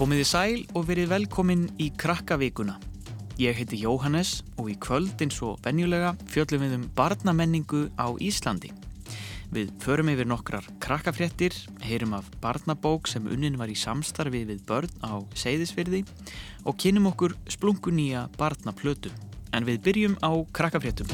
Komiði sæl og verið velkomin í Krakkavíkuna. Ég heiti Jóhannes og í kvöld eins og venjulega fjöllum við um barnamenningu á Íslandi. Við förum yfir nokkrar krakkafréttir, heyrum af barnabók sem unnin var í samstarfi við börn á Seyðisfyrði og kynum okkur splungunýja barnaplötu. En við byrjum á krakkafréttum.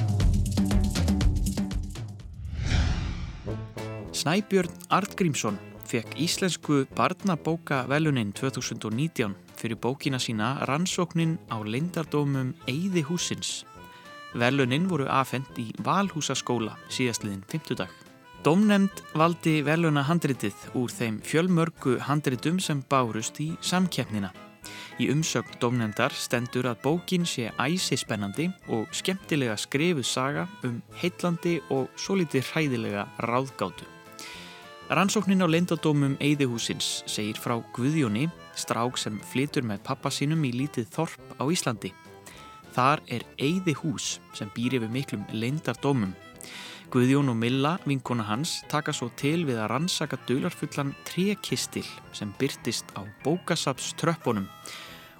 Snæbjörn Artgrímsson fekk íslensku barnabóka velunin 2019 fyrir bókina sína Rannsóknin á leindardómum Eyði húsins. Velunin voru afhengt í Valhúsaskóla síðastliðin 50 dag. Dómnemnd valdi veluna handritið úr þeim fjölmörgu handritum sem bárust í samkeppnina. Í umsögn dómnefndar stendur að bókin sé æsi spennandi og skemmtilega skrifuð saga um heitlandi og svo litið hræðilega ráðgátu. Rannsóknin á leindadómum Eyðihúsins segir frá Guðjóni, strák sem flytur með pappa sínum í lítið þorp á Íslandi. Þar er Eyðihús sem býr yfir miklum leindardómum. Guðjón og Milla, vinkona hans, taka svo til við að rannsaka dölarfullan trekistil sem byrtist á bókasaps tröppunum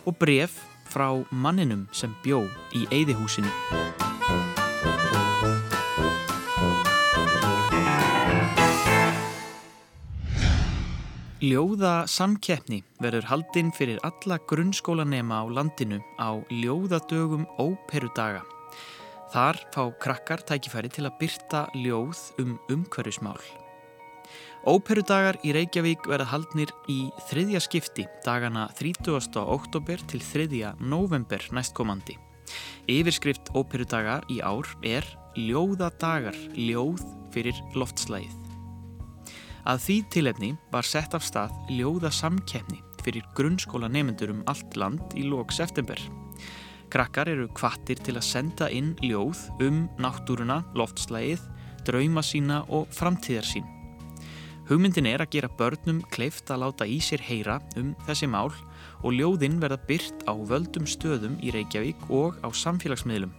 og bref frá manninum sem bjó í Eyðihúsinu. Ljóða samkeppni verður haldinn fyrir alla grunnskólanema á landinu á ljóðadögum óperudaga. Þar fá krakkar tækifæri til að byrta ljóð um umhverfismál. Óperudagar í Reykjavík verða haldnir í þriðja skipti dagana 30. oktober til 3. november næstkomandi. Yfirskrift óperudaga í ár er Ljóðadagar, ljóð fyrir loftslægið. Að því tilefni var sett af stað ljóða samkeppni fyrir grunnskóla nefnendur um allt land í lók september. Krakkar eru kvattir til að senda inn ljóð um náttúruna, loftslægið, drauma sína og framtíðar sín. Hugmyndin er að gera börnum kleift að láta í sér heyra um þessi mál og ljóðin verða byrt á völdum stöðum í Reykjavík og á samfélagsmiðlum.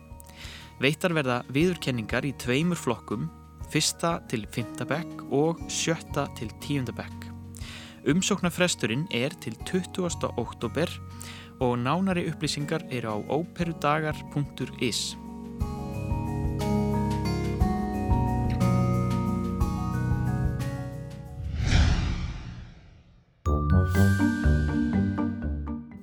Veittar verða viðurkenningar í tveimur flokkum fyrsta til fymta bekk og sjötta til tíunda bekk. Umsóknarfresturinn er til 20. oktober og nánari upplýsingar eru á óperudagar.is.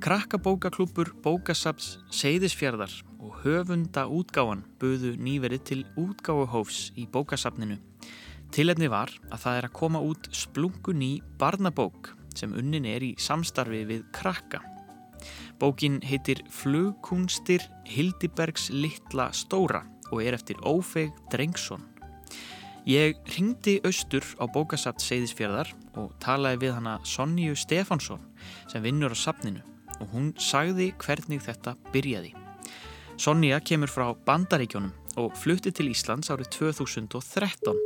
Krakkabókaklúpur Bókasaps Seyðisfjörðar og höfunda útgáan buðu nýverið til útgáuhófs í bókasapninu. Tilefni var að það er að koma út splungun í barnabók sem unnin er í samstarfi við krakka. Bókin heitir Flugkunstir Hildibergs litla stóra og er eftir Ófeg Drengsson. Ég ringdi austur á bókasapt Seyðisfjörðar og talaði við hana Sonju Stefánsson sem vinnur á sapninu og hún sagði hvernig þetta byrjaði. Sonja kemur frá Bandaríkjónum og flutti til Íslands árið 2013.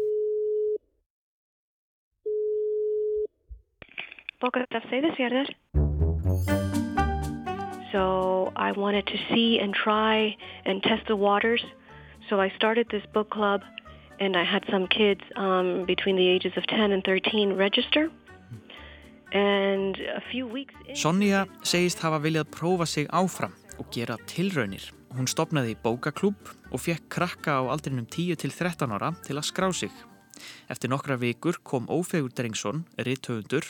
Bókað af Seyðisfjörður. So I wanted to see and try and test the waters. So I started this book club and I had some kids um, between the ages of 10 and 13 register. Sonja segist hafa viljað prófa sig áfram og gera tilraunir. Hún stopnaði bókaklúb og fekk krakka á aldrinum 10 til 13 ára til að skrá sig. Eftir nokkra vikur kom Ófegur Drengsson, rithöfundur,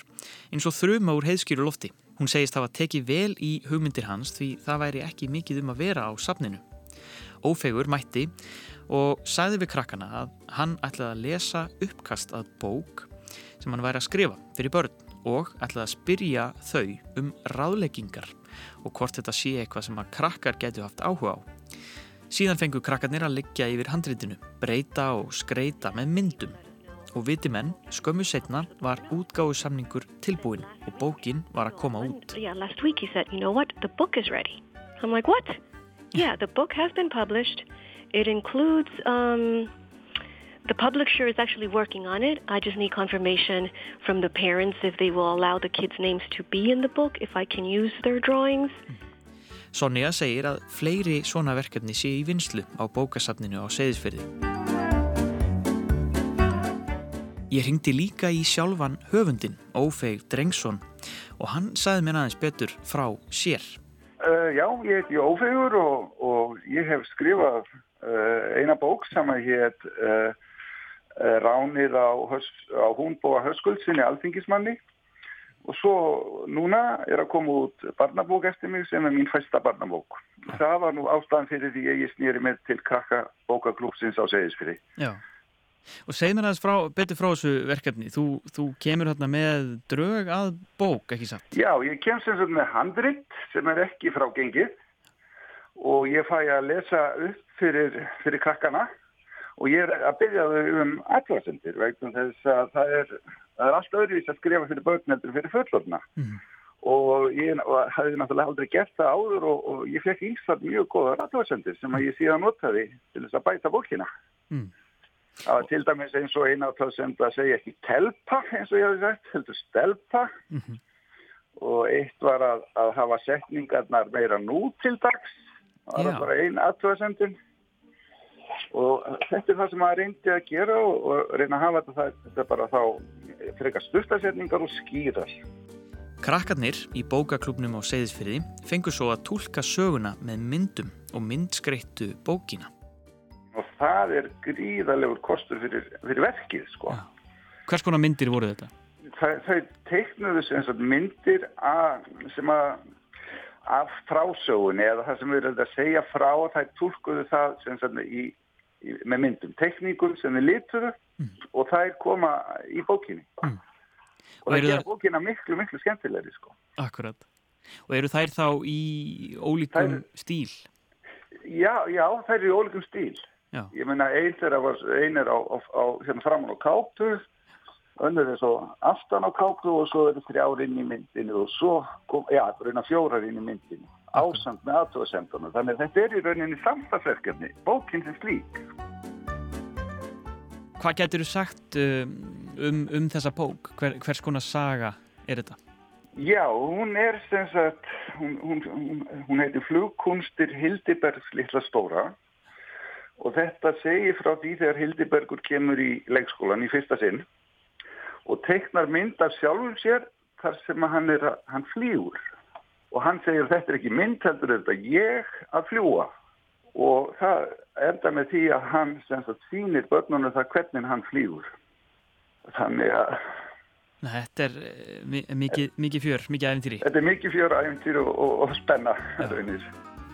eins og þrjuma úr heiðskýru lofti. Hún segist hafa tekið vel í hugmyndir hans því það væri ekki mikið um að vera á safninu. Ófegur mætti og sagði við krakkana að hann ætlaði að lesa uppkast að bók sem hann væri að skrifa fyrir börn og ætlaði að spyrja þau um ráðleggingar og hvort þetta sé eitthvað sem að krakkar getur haft áhuga á. Síðan fengu krakkarnir að liggja yfir handritinu, breyta og skreita með myndum. Og viti menn, skömmu setna var útgáðu samningur tilbúin og bókin var að koma út. Yeah, the The publisher is actually working on it. I just need confirmation from the parents if they will allow the kids' names to be in the book, if I can use their drawings. Sonja segir að fleiri svona verkefni sé í vinslu á bókasafninu á Seyðisferði. Ég ringdi líka í sjálfan höfundin, Ófeig Drengsson, og hann saði mér aðeins betur frá sér. Uh, já, ég heiti Ófegur og, og ég hef skrifað uh, eina bók sem að hétt uh, Ránið á, á húnbóa höskuldsinni alþingismanni og svo núna er að koma út barnabók eftir mig sem er mín fæsta barnabók. Það var nú ástæðan fyrir því ég snýri með til krakka bókaklúpsins á Seyðisfyrir. Já. Og segð mér aðeins betur frá þessu verkefni. Þú, þú kemur hérna með drög að bók, ekki satt? Já, ég kem sem sagt með handrit sem er ekki frá gengið og ég fæ að lesa upp fyrir, fyrir krakkana og ég er að byrja þau um atvarsendir vegna þess að það er, það er allt öðruvís að skrifa fyrir börneldur fyrir fullorna mm. og ég og hafði náttúrulega aldrei gert það áður og, og ég fekk ísað mjög góða atvarsendir sem að ég síðan notaði til þess að bæta bókina. Mm. Það var til dæmis eins og eina átöð sem það segja ekki telpa eins og ég hafi sagt, heldur stelpa mm -hmm. og eitt var að, að hafa setningarnar meira nú til dags það var bara eina aðtöðasendin og þetta er það sem maður reyndi að gera og, reyna að hafa þetta, þetta bara þá frekar stuftasetningar og skýrar. Krakkarnir í bókaklubnum á Seyðisfyrði fengur svo að tólka söguna með myndum og myndskreittu bókina og það er gríðalegur kostur fyrir, fyrir verkið sko. Hvers konar myndir voru þetta? Það, það teiknuðu sem myndir að, sem að af frásögunni eða það sem við erum að segja frá það tólkuðu það sem í, í, með myndum, tekníkum sem við lituðu mm. og það er koma í bókinni mm. og, og það gera þar... bókina miklu miklu skemmtilegri sko. Akkurat og eru þær þá í ólíkum þær... stíl? Já, já, þær eru í ólíkum stíl Já. Ég meina einn er á, á, á hérna framann á káptu, önnur er svo aftan á káptu og svo eru þrjár inn í myndinu og svo, kom, já, reyna fjórar inn í myndinu, ásand með aðtóðasendunum. Þannig að þetta er í rauninni samstagsverkefni, bókinn sem slík. Hvað getur þú sagt um, um, um þessa bók? Hver, hvers konar saga er þetta? Já, hún er sem sagt, hún, hún, hún, hún heitir Flugkunstir Hildibergs Lilla Stóra og þetta segir frá því þegar Hildibergur kemur í leikskólan í fyrsta sinn og teiknar mynd af sjálfum sér þar sem hann, er, hann flýur og hann segir þetta er ekki mynd heldur þetta ég að fljúa og það enda með því að hann sýnir börnunum það hvernig hann flýur þannig að Nei, þetta er eh, mikið, mikið fjör, mikið æfintýri. Þetta er mikið fjör, æfintýri og, og, og spenna.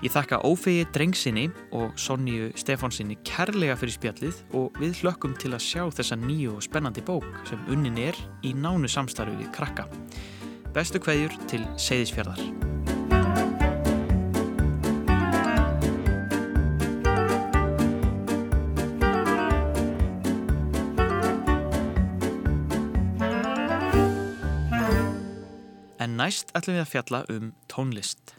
Ég þakka Ófegi Drengsinni og Sonju Stefánsinni kærlega fyrir spjallið og við hlökkum til að sjá þessa nýju og spennandi bók sem unnin er í nánu samstarfi við krakka. Bestu kveðjur til Seyðisfjörðar. Næst ætlum við að fjalla um tónlist.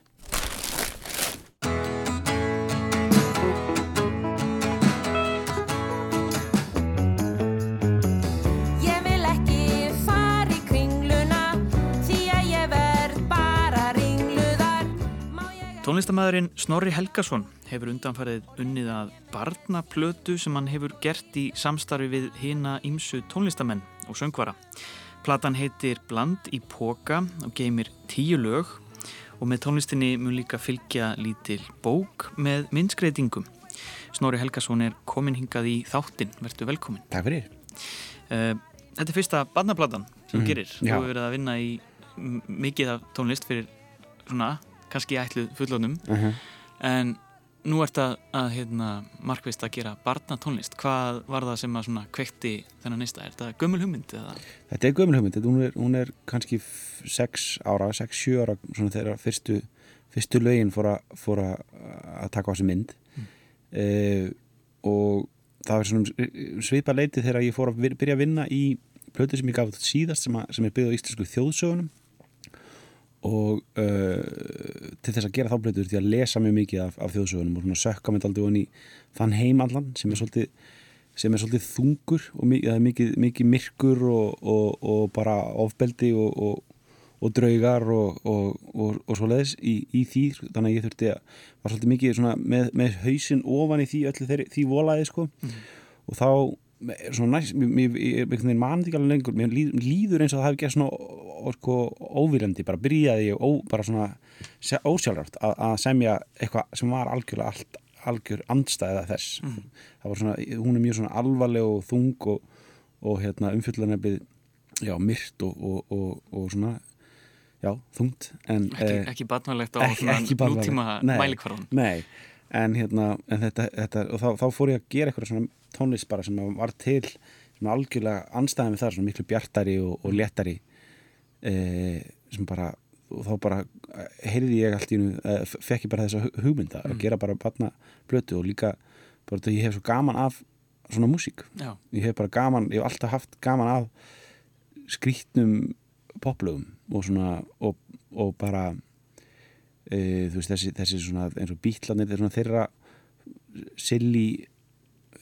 Tónlistamæðurinn Snorri Helgason hefur undanfarið unnið að barnaplötu sem hann hefur gert í samstarfi við hina ímsu tónlistamenn og söngvara. Platan heitir Bland í Póka og geymir tíu lög og með tónlistinni mun líka fylgja lítil bók með minnskreitingum. Snorri Helgason er komin hingað í þáttinn, verður velkomin. Takk fyrir. Uh, þetta er fyrsta barnaplatan sem mm, gerir. Þú hefur verið að vinna í mikið af tónlist fyrir svona kannski ætluð fullonum uh mhm. -huh. en nú ert að, að hérna, markvist að gera barnatónlist hvað var það sem að kvekti þennan neista, er þetta gömul hugmynd? Eða? Þetta er gömul hugmynd, hún er, hún er kannski 6 ára, 6-7 ára þegar fyrstu, fyrstu lögin fór að, fór að taka á þessu mynd mm. eh, og það var svona svipa leiti þegar ég fór að byrja að vinna í plötu sem ég gaf síðast sem, að, sem er byggð á íslensku þjóðsögunum og uh, til þess að gera þá blöytur til að lesa mjög mikið af, af þjóðsögunum og sökka með aldrei onni þann heimallan sem er svolítið, sem er svolítið þungur og mikið, mikið, mikið myrkur og, og, og bara ofbeldi og, og draugar og svo leiðis í, í því þannig að ég þurfti að var svolítið mikið með, með hausin ofan í því öllu þeirri, því volaði sko mm. og þá svona næst, mér, mér mann ekki alveg lengur, mér líður, eins og það hefði gert svona sko, óvílandi, bara byrjaði ég ó, bara svona ósjálfrátt að, að semja eitthvað sem var algjörlega allt, algjör andstæða þess. Það var svona, hún er mjög svona alvarleg og þung og, og hérna umfyllanabið, já, myrt og, og, og, og svona já, þungt. En, Ekki, eh, ekki batnalegt á nútíma mælikvarðan. Nei, en hérna en þetta, þetta, og þá, þá fór ég að gera eitthvað svona tónlist bara sem var til sem algjörlega anstæðan við það svona miklu bjartari og, og léttari e, sem bara og þá bara heyrði ég allt í nú e, fekk ég bara þessa hu- hugmynda að gera bara batna blötu og líka bara þetta ég hef svo gaman af svona músík. Já, ég hef bara gaman, ég hef alltaf haft gaman af skrítnum poplögum og svona og, og bara þú veist þessi, þessi svona eins og bítlanir þeirra silly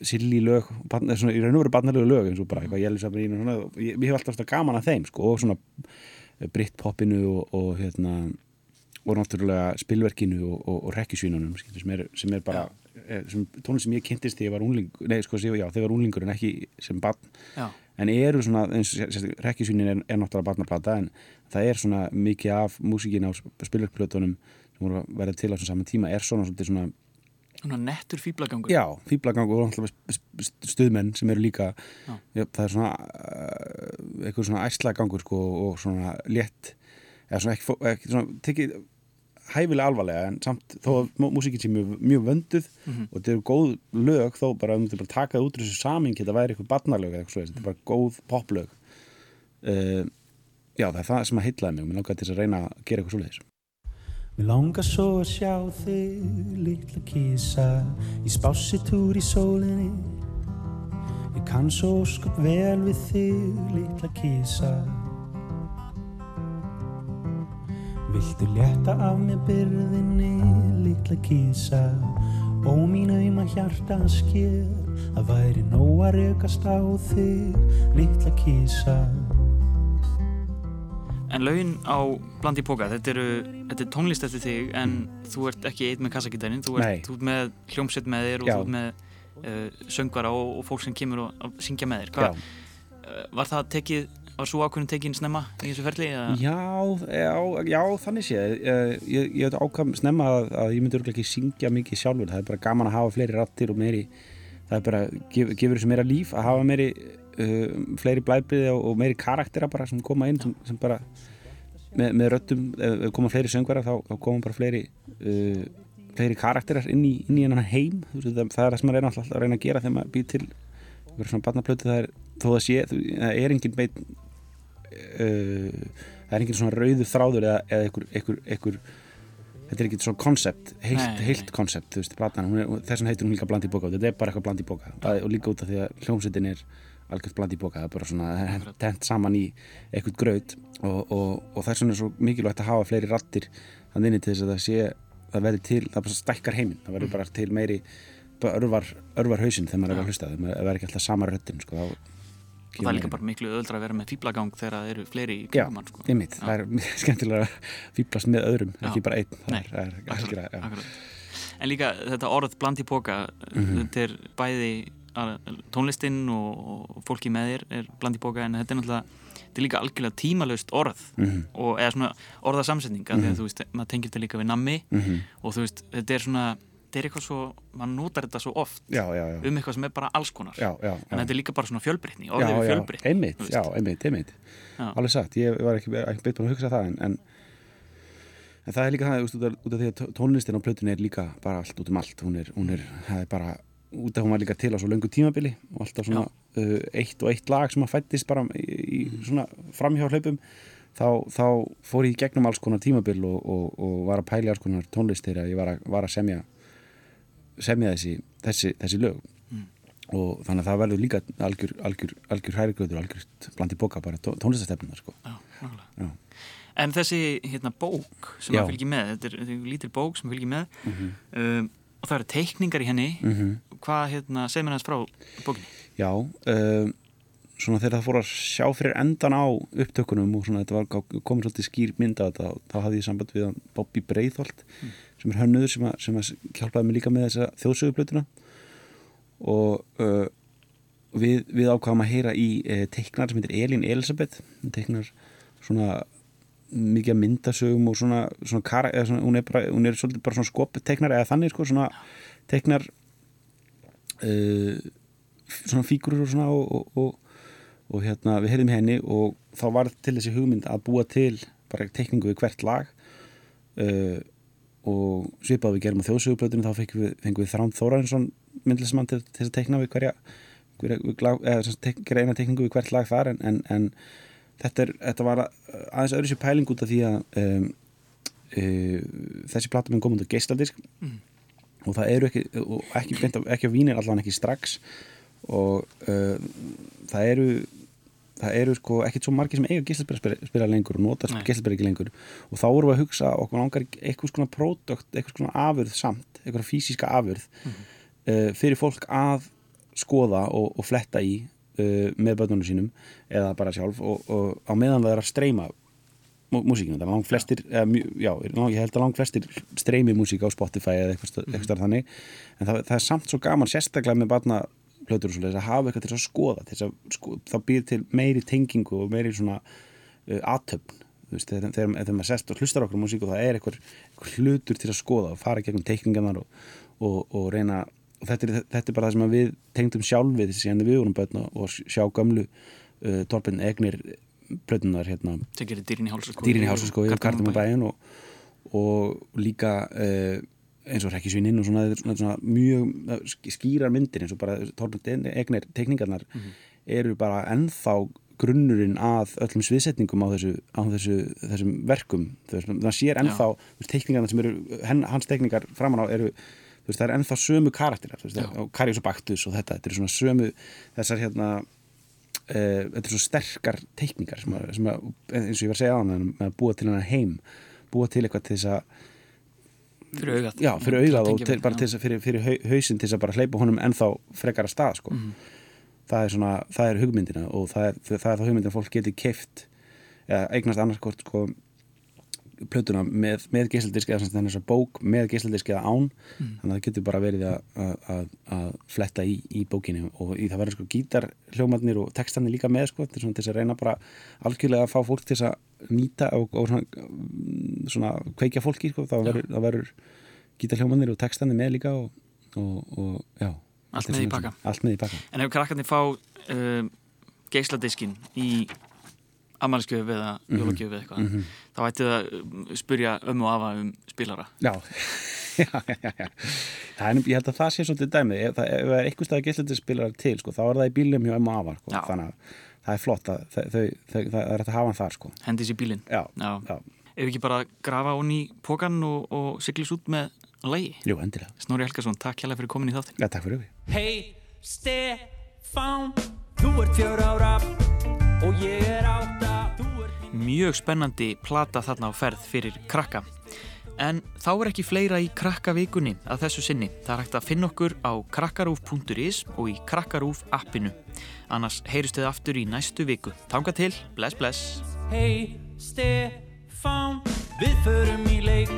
silly lög, barn, svona, í raun og veru barnalegu lög eins og bara eitthvað Jellisabrinu og svona, og ég, ég hef alltaf gaman af þeim sko, og svona Britpopinu og, og hérna og náttúrulega spilverkinu og, og, og rekkjusvínunum sem er, sem er bara eh, sem, tónlist sem ég kynntist þegar ég var unglingur nei sko, já, þegar ég var unglingur en ekki sem barn. Já, en eru svona, eins og rekkjusvínin er, er náttúrulega barnaplata en það er svona mikið af músíkin á spilverkplötunum sem voru að vera til á saman tíma er svona svona svona nettur fýblagangur. Já, fýblagang og stuðmenn sem eru líka Já. það er svona uh, eitthvað svona æslagangur sko, og svona létt eða svona ekki, ekki svona, tekið hæfilega alvarlega en samt þó að mú- músíkin sé mjög, mjög vönduð og þetta eru góð lög þó bara um þetta bara taka það út úr þessu samingi þetta væri eitthvað barnalög eða eitthvað svo þetta er bara góð poplög uh, Já, það er það sem að heitlaði mig og mér langaði til að reyna að gera eitthvað svoleiðis Mér langar svo að sjá þig, litla kísa, í spássitúr í sólinni. Ég kann svo skup vel við þig, litla kísa. Viltu létta af mér byrðinni, litla kísa, ó mín auðma hjarta sker, að væri nóg að rekast á þig, litla kísa. En lögin á Blandi Póka, þetta, eru, þetta er tónlist eftir þig en þú ert ekki einn með kassagítarinn, þú þú ert með hljómsveit með þér og Já. þú ert með uh, söngvara og, og fólk sem kemur og að syngja með þér. Hva, uh, var það tekið, var svo ákveðin tekin snemma í þessu ferli? Já, já, já, þannig sé ég, ég, ég, ég ákvæm snemma að, að ég myndi örugglega ekki syngja mikið sjálfur, það er bara gaman að hafa fleiri rattir og meiri, það er bara gef, gefur þessu meira líf að hafa meiri uh, fleiri blæbriði og, og meiri karaktera bara sem koma inn sem, sem bara með, með röttum, ef koma fleiri söngvara þá, þá koma bara fleiri uh, fleiri karakterar inn í, inn í hennan heim. Það, er það sem maður reyna alltaf að reyna að gera þegar maður býr til svona barnaplötu. Það er, þó það sé, það er engin beit uh, það er engin svona rauðu þráður eða, eða einhver, einhver, einhver þetta er ekki svona koncept, heilt, koncept þú veist, platan, þess vegna heitir hún líka blandi bóka þetta er bara eitthvað blandi bóka það, og líka út af því að hljómsveitin er algjört blandi bóka, það er bara svona tent saman í eitthvað graut og, og, og þess vegna er svo mikilvægt að hafa fleiri rattir þannig til þess að það sé það verður til, það bara stækkar heiminn það verður bara til meiri örvar, örvar hausinn þegar maður er að hlusta það verður ekki alltaf sama röttin sko, þá Og það er líka bara miklu öðra að vera með fýblagang þegar það eru fleiri í Já, kringum hann. Sko. einmitt, það er skemmtilega að fýblast með öðrum, Já. ekki bara einn það Nei, er, það er Akkurat, já. akkurat. En líka þetta orð blandi póka, Mhm. þetta er bæði að- tónlistinn og, fólki með þér er blandi póka en þetta er náttúrulega þetta er líka algjörlega tímalaust orð Mhm. og eða svona orðasamsetninga því að þú veist, maður tengir þetta líka við nammi Mhm. og þú veist, þetta er svona þetta er eitthvað svo, maður notar þetta svo oft já, já, já, um eitthvað sem er bara alls konar. Já, já, en þetta er líka bara svona fjölbreytni, orðið við já, fjölbreytni einmitt, já, einmitt, einmitt. Já. alveg sagt, ég var ekki, ekki beitt búin að hugsa það en, en, en það er líka það, út af, út af því að tó- tónlistin á plötunni er líka bara allt út um allt. Hún er, hún er, það er bara út af hún var líka til á svo löngu tímabili og alltaf svona uh, eitt og eitt lag sem að fættist bara í, í svona framhjá hlaupum þá, þá fór ég gegnum alls konar tímabil og, og, og var að pæli alls konar tónlist þegar ég var að, var að semja semja þessi, þessi, þessi lög. Og þannig að það verður líka algjör, algjör, algjör hærigröður, algjör blandi bóka bara tó, tónlistastefnuna sko. En þessi hérna, bók sem Já. að fylgja með, þetta er, þetta er lítil bók sem fylgja með Mhm. um, og það eru teikningar í henni. Hvað, hérna, segir mér hans frá bókinni? Já, um, svona þegar það fór að sjá fyrir endan á upptökunum og svona þetta var komin svolítið skýr mynd á þetta þá hafði ég samband við Bobby Breitholt sem er hönnuður sem, að, sem að hjálpaði mig líka með þessa þjóðsöguplötuna. Og uh, við, við ákvaðum að heyra í e, teiknar sem heitir Elin Elisabeth hún teiknar svona mikið að myndasögum og svona, svona, kara, svona hún, er bara, hún er bara svona skopteiknar eða þannig sko svona teiknar uh, svona fígurur og svona og, og, og, og hérna við heyrðum henni og þá var til þessi hugmynd að búa til bara teikningu við hvert lag uh, og svipaðu við gerum á þjóðsöguplötunum þá fengum við, við Þránd Þórarinsson myndlismann til, til að teikna við hverja, hverja við, eða tek, gera eina teikningu við hvert lag þar en, en, en þetta, er, þetta var aðeins öðru sér pæling út af því að um, uh, þessi platum er komund á geisladisk mm. og það eru ekki og ekki, ekki, ekki á vínir allan ekki strax og uh, það eru það eru sko ekkert svo margir sem eiga gíslaspila spila lengur og nota gíslaspila ekki lengur. Og þá vorum við að hugsa okkur langar eitthvað svona pródökt, eitthvað svona afurð samt eitthvað físiska afurð mm -hmm. uh, fyrir fólk að skoða og, og fletta í uh, með börnunum sínum eða bara sjálf og, og á meðan það er að streyma músíkinu, það er langt flestir eða, já, ég held að langt flestir streymi músík á Spotify eða eitthvað, eitthvað mm -hmm. þannig. En það, það er samt svo gaman sérstaklega með barna plötur og svolítið að hafa eitthvað til að skoða til að sko, þá býr til meiri tengingu og meiri svona uh, aðtöfn þegar, þegar, þegar maður sest og hlustar okkur á músík og það er eitthvað, eitthvað hlutur til að skoða og fara gegnum teikningarnar og, og, og reyna og þetta er, þetta er bara það sem við tengdum sjálfið síðan við vorum börn og sjá gamlu uh, Torben Egnir plötunar hérna. Dýrin í hálsaskói og, og líka uh, eins og Rekkisvininn og svona, svona, svona mjög skýrar myndir eins og bara Torbjörn Egner tekningarnar mm -hmm. eru bara ennþá grunnurinn að öllum sviðsetningum á þessu, á þessu þessum verkum. Það sér ennþá tekningarna sem eru hans tekningar framan á eru veist, það er ennþá sömu karakterar Karius og Baktus og þetta þetta eru svona sömu þessar hérna uh, þetta eru svona sterkar tekningar sem að, sem að, eins og ég var að segja á hann að búa til hann heim búa til eitthvað til þess að fyrir augað já, fyrir augað og til, bara til þess að fyrir, fyrir hausin til þess að bara hleypa honum ennþá frekara stað sko. mm. það er svona, það er hugmyndina og það er, það er þá hugmyndina að fólk geti keift eða eignast annarskort sko plötuna með, með gíslaldisk eða þess að bók með gíslaldisk eða án. Mm. þannig að það getur bara verið að, fletta í, í bókinu og í það verður sko gítarhljómanir og textanir líka með sko til þess að reyna bara algjörlega að fá fólk til þess að nýta og, og svona, svona kveikja fólki sko. Þá verður gítarhljómanir og textanir með líka og, og, og já. Allt með, svona, allt með í baka En ef krakkarnir fá uh, gísladiskin í ammaliðskjöfu eða mhm. jólagjöfu eða eitthvað mm -hmm. þá ætti það að spurja ömmu og afa um spilara. Já, já, já, já. Er, ég held að það sé svolítið dæmið. Ef það er eitthvað stað að gæsleiti spilara til sko, þá er það í bílum hjá ömmu og afa sko, þannig að það er flott að þau, þau, þau, það er að hafa hann þar sko. Hendis í bílin Já, já. Ef ekki bara grafa hún í pókan og, og siglis út með lægi Jú, endilega. Snorri Helgarsson, takk hjálpa fyrir komin í þáttin Já, takk fyrir Hei, Stefán Þú ert fjör ára og ég er átta Mjög spennandi plata þarna á ferð fyrir krakka. En þá er ekki fleira í krakkavíkunni að þessu sinni. Það er hægt að finna okkur á krakkarúf.is og í krakkarúf appinu. Annars heyrust þið aftur í næstu viku. Tanga til, bless bless. Hei Stefán, við förum í leik.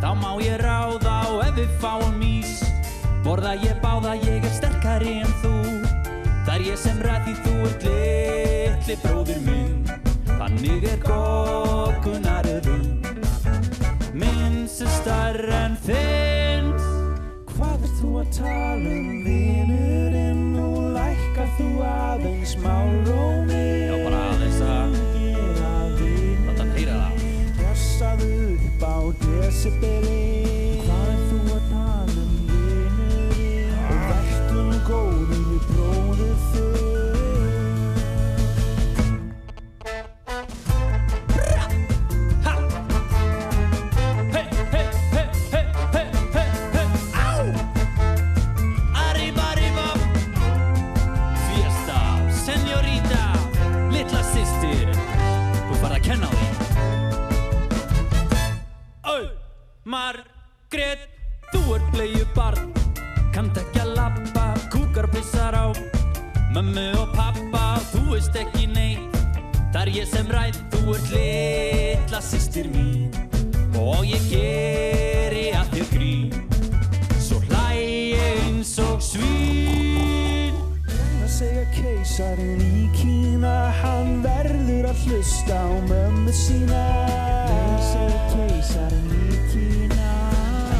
Þá má ég ráða og ef við fáum ís. Borða ég báða, ég er sterkari en þú. Það er ég sem ræði þú ert litli bróður minn. Þannig er kokkunaröðin Minn sem starr en þinn. Hvað er þú að tala um vinurinn og lækkar þú aðeins málrómi Já bara aðeins að hann heyra það. Gjössaðu upp á decibeli á mömmu sína Nei, segja keisarinn í Kína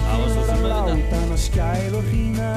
Það var svo sem Til að auðvitað. láta hann að skæl og hrína